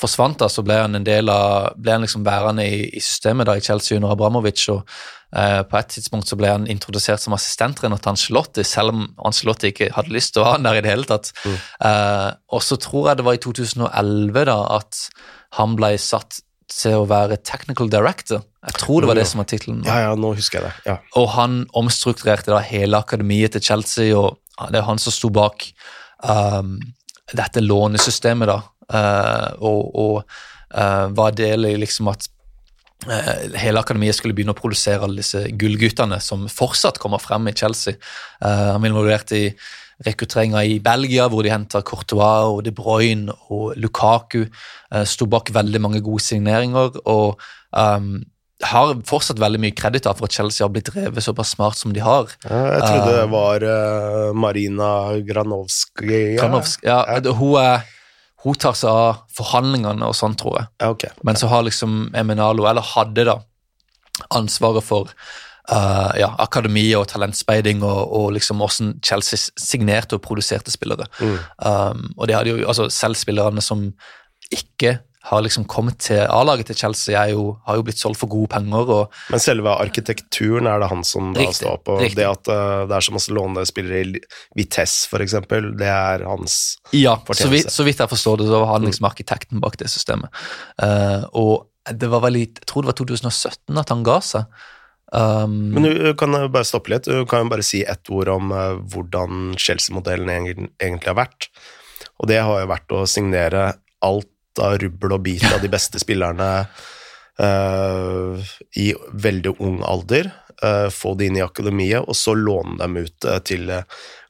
forsvant, da, så ble han en del av, ble han liksom værende i, i, systemet da, i Chelsea under Abramovic. og På et tidspunkt så ble han introdusert som assistenttrener til Ancelotti, selv om Ancelotti ikke hadde lyst til å ha han der i det hele tatt. Mm. Eh, og så tror jeg det var i 2011 da, at han ble satt til å være technical director. Jeg tror det var det som var tittelen. Ja, ja, nå husker jeg det. Ja. Og han omstrukturerte da hele akademiet til Chelsea, og det er han som sto bak um, dette lånesystemet, da. Uh, og, og uh, var del i liksom at hele akademiet skulle begynne å produsere alle disse gullguttene som fortsatt kommer frem i Chelsea. han ble involvert i rekrutteringa i Belgia, hvor de henta Courtois og De Bruyne og Lukaku. Uh, Sto bak veldig mange gode signeringer og um, har fortsatt veldig mye kreditt for at Chelsea har blitt drevet såpass smart som de har. Jeg trodde det var uh, Marina Granovskij. Granovsk, ja, Hun Hun, hun, tar seg av forhandlingene og sånn, tror jeg. Okay. Men så har liksom Eminalo, eller hadde da, ansvaret for uh, ja, akademi og talentspeiding og, og liksom hvordan Chelsea signerte og produserte spillere. Mm. Um, og det hadde jo, altså Selv spillerne som ikke har liksom kommet til A-laget til Chelsea, jo, har jo blitt solgt for gode penger. Og, Men selve arkitekturen er det han som da riktig, står på? Riktig. Det at uh, det er så masse lånespillere i Vitesse, f.eks., det er hans ja, fortjeneste? Så vidt, så vidt jeg forstår det, så var han liksom arkitekten bak det systemet. Uh, og det var vel i, jeg tror det var 2017 at han ga seg. Um, Men du kan bare stoppe litt. Du kan jo bare si ett ord om uh, hvordan Chelsea-modellen egentlig har vært. Og det har jo vært å signere alt av rubbel og bit av de beste spillerne uh, i veldig ung alder. Uh, få de inn i akademiet, og så låne dem ut til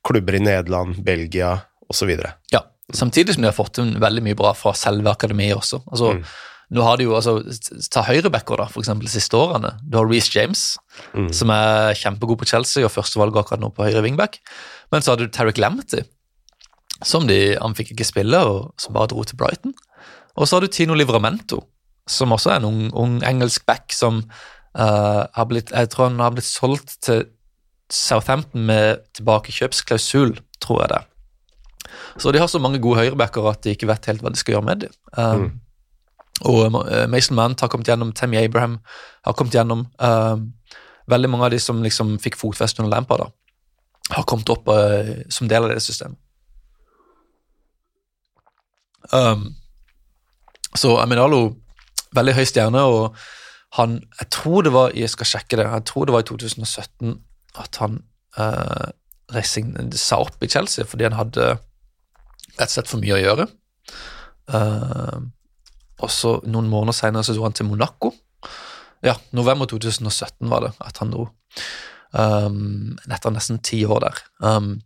klubber i Nederland, Belgia osv. Ja, samtidig som de har fått inn veldig mye bra fra selve akademiet også. Altså, mm nå har de jo, altså, Ta høyrebacker, da, eksempel, de siste årene. Du har Reece James, mm. som er kjempegod på Chelsea og førstevalget akkurat nå på høyre wingback. Men så hadde du Tarek Lamptey, som de, han fikk ikke spille, og som bare dro til Brighton. Og så har du Tino Livramento, som også er en ung, ung engelsk back som uh, har blitt Jeg tror han har blitt solgt til Southampton med tilbakekjøpsklausul, tror jeg det. Så de har så mange gode høyrebacker at de ikke vet helt hva de skal gjøre med dem. Uh, mm. Og eh, Mason Mount har kommet gjennom, Tammy Abraham har kommet gjennom. Uh, veldig mange av de som liksom fikk fotfeste under Lampard, da, har kommet opp som del av det systemet. Um, så Aminalo, veldig høy stjerne, og han Jeg tror det var jeg skal sjekke det, jeg tror det var i 2017 at han uh, sa opp i Chelsea fordi han hadde rett og slett for mye å gjøre. Uh, og så noen måneder senere så dro han til Monaco. Ja, november 2017 var det at han dro. Um, etter nesten ti år der. Um,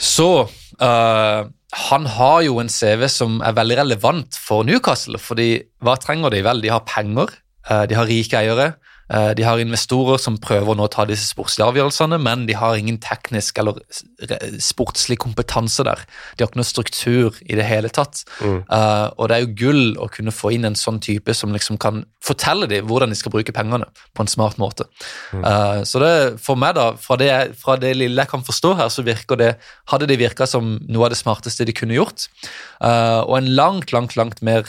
så uh, han har jo en CV som er veldig relevant for Newcastle. fordi hva trenger de? Vel, de har penger, uh, de har rike eiere, de har investorer som prøver nå å ta disse sportslige avgjørelsene, men de har ingen teknisk eller sportslig kompetanse der. De har ikke noe struktur i det hele tatt. Mm. Uh, og det er jo gull å kunne få inn en sånn type som liksom kan fortelle dem hvordan de skal bruke pengene på en smart måte. Mm. Uh, så det, for meg, da, fra det, fra det, lille jeg kan forstå her, så virker det, hadde det virka som noe av det smarteste de kunne gjort. Uh, og en langt, langt, langt mer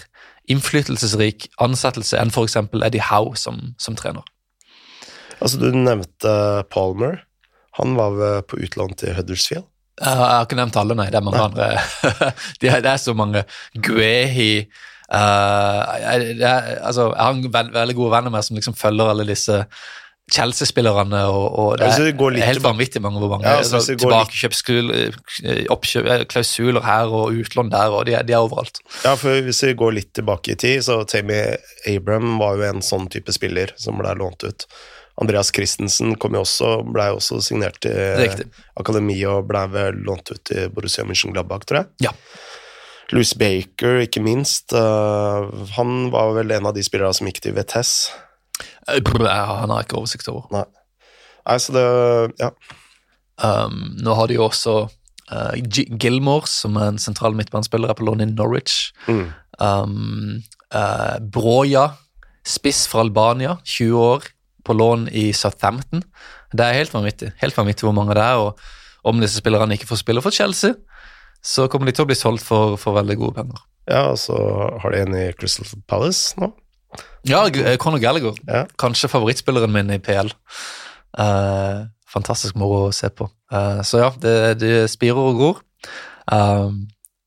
innflytelsesrik ansettelse enn f.eks. Eddie Howe som, som, trener. Altså, Du nevnte Palmer. Han var på utlån til Huddersfield. Jeg har ikke nevnt alle, nei. Det er mange nei. andre. det er så mange. Guehi uh, jeg, altså, jeg har en veld, veldig gode venner med som liksom følger alle disse Chelsea-spillerne, og, og, det er, ja, helt vanvittig mange hvor mange ja, altså, tilbakekjøpsklausuler eh, her og utlån der, og de er, de er, overalt. Ja, for Hvis vi går litt tilbake i tid, så Tammy Abram var jo en sånn type spiller som ble lånt ut. Andreas Christensen kom jo også, ble jo også signert til Riktig. akademi og ble vel lånt ut til Borussia Mönchengladbach, tror jeg. Ja. Louis Baker, ikke minst. Uh, han var vel en av de spillerne som gikk til Vitesse. Han har ikke oversikt over. Nei. Nei, så det Ja. Um, nå har de jo også uh, Gilmore, som er en sentral midtbanespiller på lån i Norwich. Mm. Um, uh, Broja spiss fra Albania, 20 år, på lån i Southampton. Det er helt vanvittig helt vanvittig hvor mange det er. og Om disse spillerne ikke får spille for Chelsea, så kommer de til å bli solgt for, for veldig gode penger. Ja, og så har de en i Crystal Palace nå. Ja, eh, Conor Gallagher. Ja. Kanskje favorittspilleren min i PL. Uh, eh, fantastisk moro å se på. Uh, så ja, det, det spirer og gror. Uh,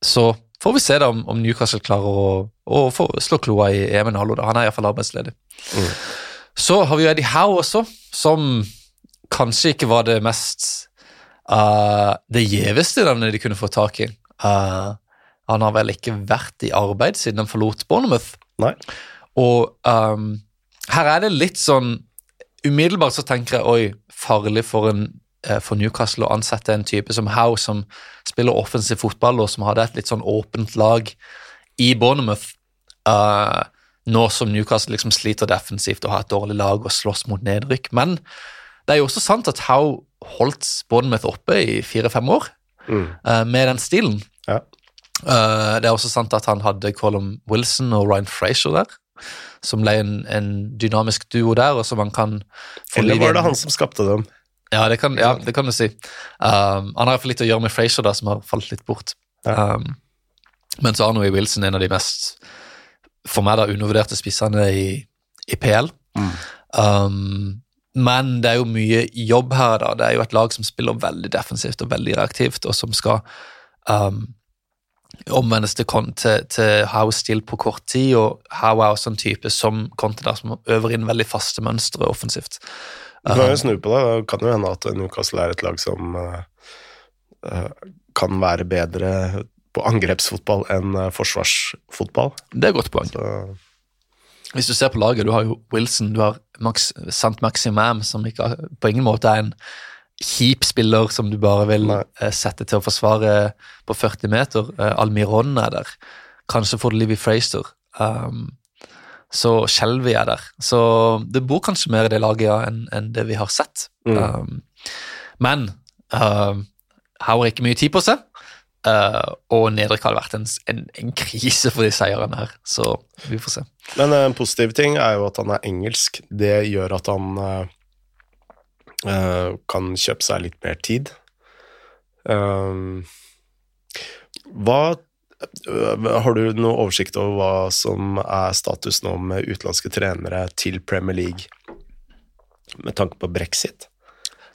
så får vi se da om, om Newcastle klarer å, å slå kloa i Even Hallo. Han er iallfall arbeidsledig. Mm. Så har vi Eddie Howe også, som kanskje ikke var det mest uh, Det gjeveste navnet de kunne få tak i. Uh, han har vel ikke vært i arbeid siden han forlot Bournemouth. Nei. Og um, her er det litt sånn Umiddelbart så tenker jeg oi, farlig for, en, uh, for Newcastle å ansette en type som Howe, som spiller offensiv fotball, og som hadde et litt sånn åpent lag i Bournemouth. Uh, nå som Newcastle liksom sliter defensivt og har et dårlig lag og slåss mot nedrykk. Men det er jo også sant at Howe holdt Bournemouth oppe i fire-fem år mm. uh, med den stilen. Ja. Uh, det er også sant at han hadde Colum Wilson og Ryan Frazier der, som ble en, en dynamisk duo der, og som han kan Eller var det han som skapte dem? Ja, det kan, ja, det kan du si. Um, han har iallfall litt å gjøre med Frazier, da, som har falt litt bort. Ja. Um, men så Arnold Wilson en av de mest, for meg, da, undervurderte spissene i, i PL. Mm. Um, men det er jo mye jobb her, da. Det er jo et lag som spiller veldig defensivt og veldig reaktivt, og som skal um, omvendes til, til, til Howe-stil på kort tid, og Howe er også en type som Conte der, som øver inn veldig faste mønstre offensivt. Du kan jo snu på det. Det kan jo hende at Newcastle er et lag som uh, kan være bedre på angrepsfotball enn uh, forsvarsfotball. Det er et godt poeng. Så. Hvis du ser på laget, du har jo Wilson, du har Max, Sant Maximam, som ikke, på ingen måte er en kjip spiller som du bare vil Nei. Eh, sette til å forsvare på 40 meter. Eh, Almiron er der. Kanskje får du Livy Fraser. Um, så Shelby er der. Så det bor kanskje mer i det laget ja, enn en det vi har sett. Mm. Um, men uh, har ikke mye tid på seg. Uh, og Nedrik hadde vært en, en, en, krise for de seierne her, så vi får se. Men en positiv ting er jo at han er engelsk. Det gjør at han uh, kan kjøpe seg litt mer tid. Hva Har du noe oversikt over hva som er status nå med utenlandske trenere til Premier League med tanke på brexit?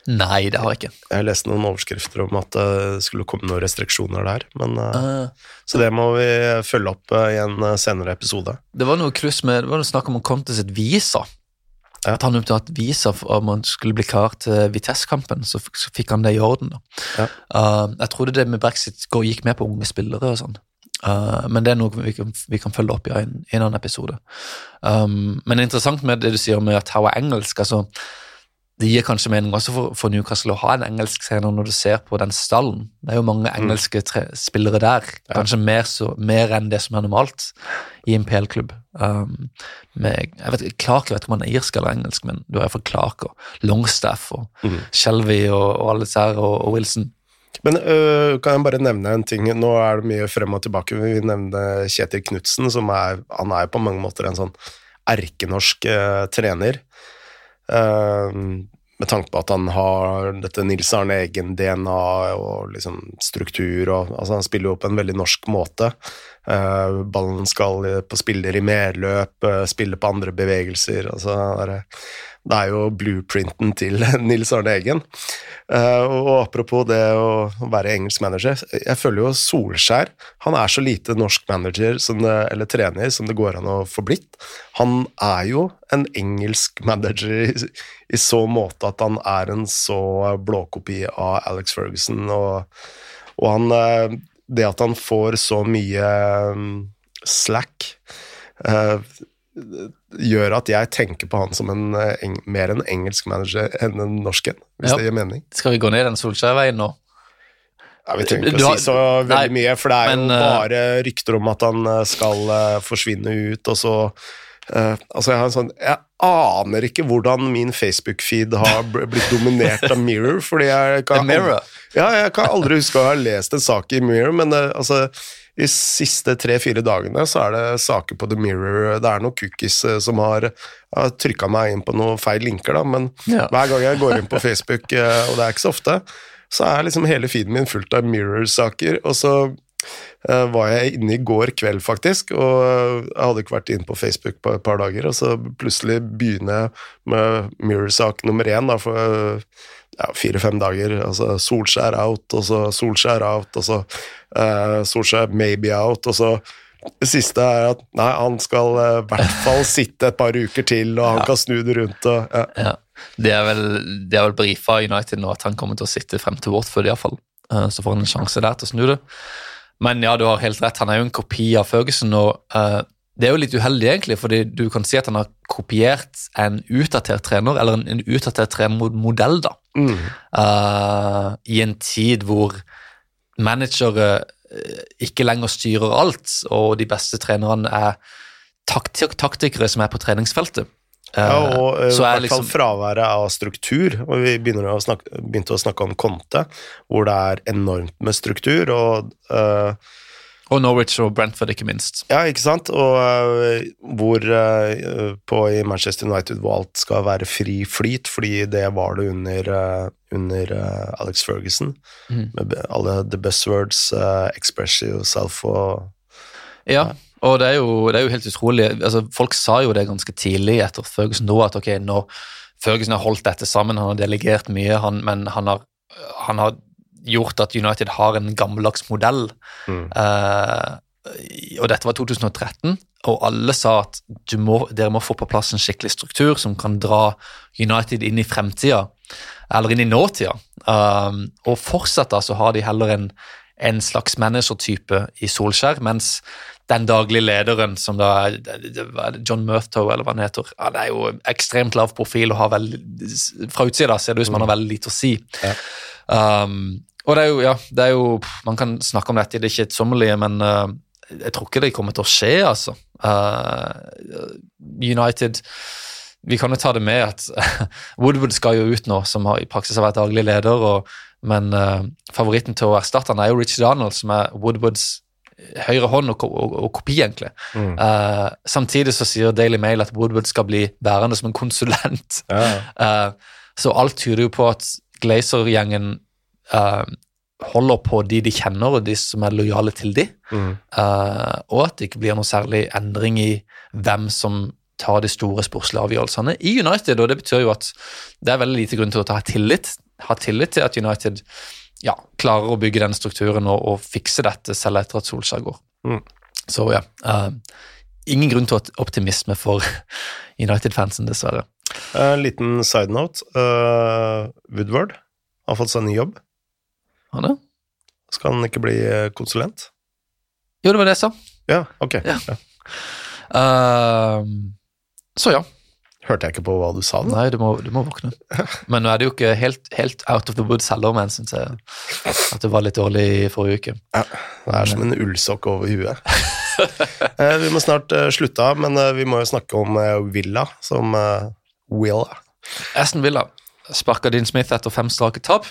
Nei, det har jeg ikke. Jeg leste noen overskrifter om at det skulle komme noen restriksjoner der. Men, så det må vi følge opp i en senere episode. Det var noe kluss med, det var noe snakk om Conte sitt visa at han hadde hatt visa om han skulle bli klar til Vitesse-kampen, så, fikk han det i orden. Ja. Uh, jeg trodde det med brexit gikk med på unge spillere og sånn. Uh, men det er noe vi kan, vi kan følge opp i en, en annen episode. Um, men det er interessant med det du sier med at her er engelsk. altså det gir kanskje mening også for, for, Newcastle å ha en engelsk trener når du ser på den stallen. Det er jo mange mm. engelske tre, spillere der, kanskje ja. mer, så, mer, enn det som er normalt i en PL-klubb. Um, jeg vet, Clark jeg vet ikke om han er irsk eller engelsk, men du har iallfall Clark og Longstaff og mm. Shelby og, og alle disse her, og, og Wilson. Men øh, kan jeg bare nevne en ting? Nå er det mye frem og tilbake. Vi nevner Kjetil Knutsen, som er, han er på mange måter en sånn erkenorsk øh, trener. Uh, med tanke på at han har dette Nils Arne Eggen-DNA og liksom struktur og altså Han spiller jo på en veldig norsk måte. Uh, ballen skal på spiller i medløp, uh, spille på andre bevegelser. altså det er, jo blueprinten til Nils Arne Eggen. Uh, og apropos det å være engelsk manager, jeg føler jo Solskjær Han er så lite norsk manager det, eller trener som det går an å få blitt. Han er jo en engelsk manager i, i så måte at han er en så blåkopi av Alex Ferguson, og, og han uh, Det at han får så mye um, slack uh, gjør at jeg tenker på han som en, eh, en, mer en engelsk manager enn en norsk en, hvis ja. det gir mening. Skal vi gå ned den Solskjær-veien nå? Ja, vi trenger ikke å si så veldig nei, mye, for det er men, jo eh, bare rykter om at han eh, skal uh, forsvinne ut, og så uh, Altså, jeg har en sånn Jeg aner ikke hvordan min Facebook-feed har blitt dominert av Mirror, fordi jeg kan, Mirror. Ja, jeg kan aldri huske å ha lest en sak i Mirror, men uh, altså de siste tre-fire dagene så er det saker på The Mirror Det er noen cookies eh, som har, har trykka meg inn på noen feil linker, da, men ja. hver gang jeg går inn på Facebook, eh, og det er ikke så ofte, så er liksom hele feeden min fullt av Mirror-saker. Og så uh, var jeg inne i går kveld, faktisk, og jeg hadde ikke vært inne på Facebook på et par dager, og så plutselig begynner jeg med Mirror-sak nummer én, da, for ja, fire-fem dager. Altså Solskjær out, og så Solskjær out, og så Uh, Solskjær maybe out, og så det siste er at nei, han skal eh, i uh, hvert fall sitte et par uker til, og han ja. kan snu det rundt. Og, ja. Ja. Det er vel, det vel brifa United nå at han kommer til å sitte frem til Watford, iallfall. Uh, så får han en sjanse der til å snu det. Men ja, du har helt rett, han er jo en kopi av Ferguson. og uh, det er jo litt uheldig, egentlig, fordi du kan si at han har kopiert en utdatert trener, eller en, en utdatert trenermodell, da. Mm. Uh, I en tid hvor managere eh, ikke lenger styrer alt, og de beste trenerne er taktik taktikere som er på treningsfeltet. Ja, eh, og i hvert liksom, fall fraværet av struktur. og Vi å snakke, begynte å snakke om Conte, hvor det er enormt med struktur. og uh, og Norwich og Brentford, ikke minst. Ja, ikke sant. Og uh, hvor uh, på i Manchester United hvor alt skal være fri flyt, fordi det var det under, uh, under Alex Ferguson. Mm. Med alle the best words, express yourself og Ja, og det er, jo, det er jo helt utrolig. Altså, folk sa jo det ganske tidlig etter Ferguson nå, at ok, nå Ferguson har holdt dette sammen, han har delegert mye, han, men han har, han har gjort at United har en gammeldags modell. Mm. Uh, og dette var 2013, og alle sa at må, dere må få på plass en skikkelig struktur som kan dra United inn i fremtida, eller inn i nåtida. Uh, og fortsatt da så har de heller en, en slags managertype i Solskjær, mens den daglige lederen, som da er John Murthow, eller hva han heter, han er jo ekstremt lav profil og har veldig Fra utsida ser det ut som han har veldig lite å si. Ja. Um, og det er jo, ja, det er jo Man kan snakke om dette i det kjedsommelige, men uh, jeg tror ikke det kommer til å skje, altså. Uh, United Vi kan jo ta det med at Woodward skal jo ut nå, som har, i praksis har vært daglig leder, og, men uh, favoritten til å erstatte han er jo Richie Donald, som er Woodwards høyre hånd og, og, og kopi, egentlig. Mm. Uh, samtidig så sier Daily Mail at Woodward skal bli værende som en konsulent. Ja. Så alt tyder jo på at Glazer-gjengen uh, holder på de de kjenner, og de som er lojale til de. Mm. Uh, og at det ikke blir noe særlig endring i hvem som tar de store sportslige avgjørelsene i United. og Det betyr jo at det er veldig lite grunn til å ta tillit, ha tillit til at United ja, klarer å bygge den strukturen og, og fikse dette selv etter at Solskjær går. Mm. Så ja. Uh, ingen grunn til optimisme for United-fansen, dessverre. En liten side note. Uh, Woodward har fått seg ny jobb. Han det? Skal han ikke bli eh, konsulent? Jo, det var det jeg sa. Ja, ok. Ja. Ja. Uh, så ja. Hørte jeg ikke på hva du sa? Da? Nei, du må, du må våkne. Men nå er det jo ikke helt, helt out of the woods heller, men syns jeg at det var litt dårlig i forrige uke. Ja, Det er som en ullsokk over huet. Eh, vi må snart uh, slutte av, men uh, vi må jo snakke om Villa som Will. Aston Villa sparka Dean Smith etter fem strake tap.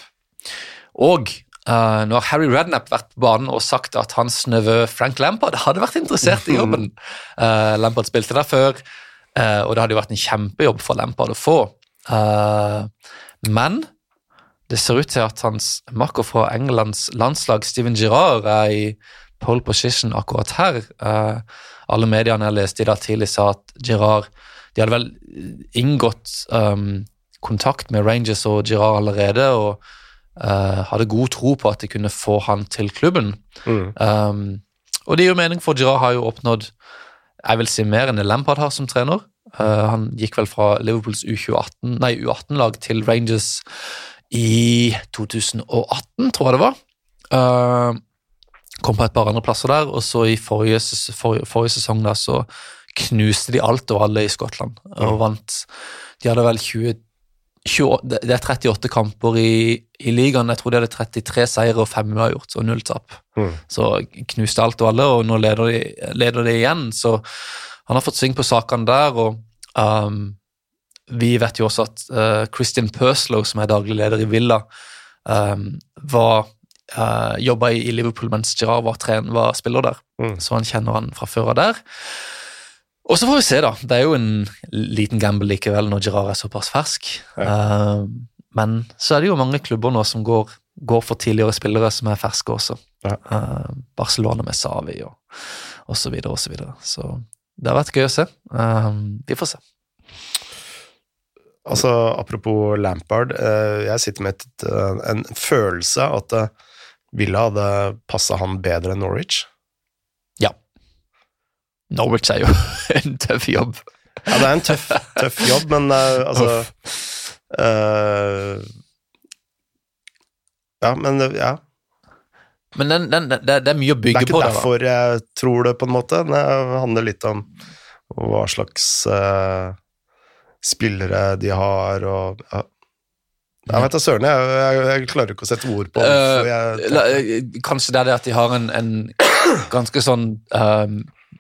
Og Uh, nå har Harry Rednap vært på banen og sagt at hans nevø Frank Lampard hadde vært interessert i jobben. Uh, Lampard spilte der før, uh, og det hadde jo vært en kjempejobb for Lampard å få. men det ser ut til at hans makker fra Englands landslag, Steven Girard, er i pole position akkurat her. alle mediene jeg leste i dag tidlig, sa at Girard De hadde vel inngått um, kontakt med Rangers og Girard allerede. og uh, hadde god tro på at de kunne få han til klubben. Mm. Um, og det gir jo mening, for Girard har jo oppnådd jeg vil si mer enn det Lampard har som trener. Uh, han gikk vel fra Liverpools U18-lag til Rangers i 2018, tror jeg det var. Uh, kom på et par andre plasser der, og så i forrige, forrige, forrige sesong da, så knuste de alt og alle i Skottland og mm. vant. De hadde vel 20 28, det er 38 kamper i, i ligaen. Jeg tror de hadde 33 seire og 5 uavgjort, og null tap. Mm. Så knuste alt og alle, og nå leder de, leder de igjen. Så han har fått sving på sakene der, og um, vi vet jo også at uh, Christian Perslow, som er daglig leder i Villa, um, var uh, jobba i, Liverpool mens Gerard var, tren, var spiller der, mm. så han kjenner han fra før av der. Og så får vi se, da. Det er jo en liten gamble likevel når Gerard er såpass fersk. Ja. Uh, men så er det jo mange klubber nå som går, går for tidligere spillere som er ferske også. Ja. Uh, Barcelona med Savi og, og så videre og så videre. Så det har vært gøy å se. Uh, vi får se. Altså, Apropos Lampard, jeg sitter med et, en følelse at Villa hadde passa han bedre enn Norwich. Norwich er jo en tøff jobb. Ja, det er en tøff, tøff jobb, men altså Ja, men ja. Men den, den, det, det, er mye å bygge på. Det er ikke derfor jeg tror det, på en måte. Det handler litt om hva slags uh, spillere de har, og ja. Jeg vet da søren, jeg, jeg, jeg, klarer ikke å sette ord på uh, jeg, Kanskje det er det at de har en, en ganske sånn um,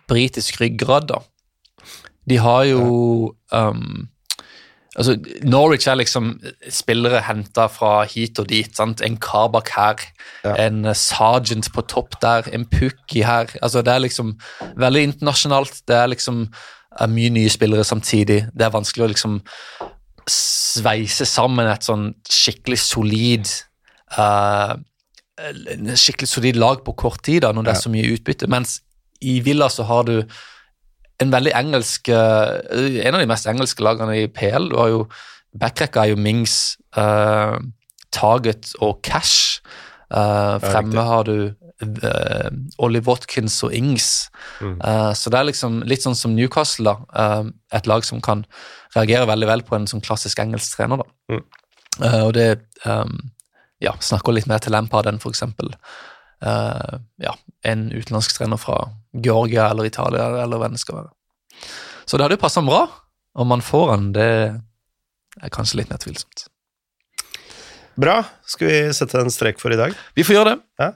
britisk ryggrad, da. De har jo um, altså, Norwich er liksom spillere henta fra hit og dit. Sant? En Kabak her, ja. en Sergeant på topp der, en Pukki her. Altså, det er liksom veldig internasjonalt. Det er liksom er mye nye spillere samtidig. Det er vanskelig å liksom sveise sammen et sånn skikkelig solid uh, skikkelig solid lag på kort tid da, når det er så mye utbytte. Mens i Villa så har du en veldig engelsk uh, En av de mest engelske lagene i PL. Du har jo Backrekka er jo Mings, uh, Target og Cash. Uh, fremme har du uh, Ollie Watkins og Ings. Mm. Uh, så det er liksom litt sånn som Newcastle, da. et lag som kan reagere veldig vel på en sånn klassisk engelsk trener. da. Mm. og det um, ja, snakker litt mer til Lampard enn for eksempel ja, en utenlandsk trener fra Georgia eller Italia, eller hva det skal være. Så det hadde jo passa bra. Om man får han, det er kanskje litt mer tvilsomt. Bra. Skal vi sette en strek for i dag? Vi får gjøre det. Ja.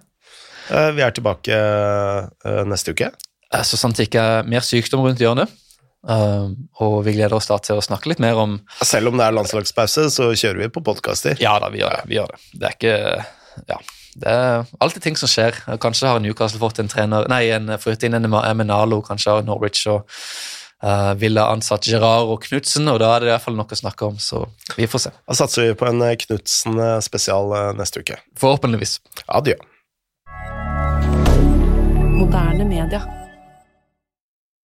Uh, vi er tilbake uh, neste uke. Så sant det ikke er mer sykdom rundt hjørnet. og vi gleder oss da til å snakke litt mer om Selv om det er landslagspause, så kjører vi på podkaster. Ja da, vi gjør det. Vi gjør det. det er ikke Ja. Det er alltid ting som skjer. Kanskje har Newcastle fått en trener Nei, en, fått inn en Eminalo, kanskje har Norwich og uh, ville ansatt Gerard og Knutsen, og da er det i hvert fall noe å snakke om, så vi får se. Da satser vi på en eh, Knutsen-spesial eh, neste uke. Forhåpentligvis. Adjø. Moderne media.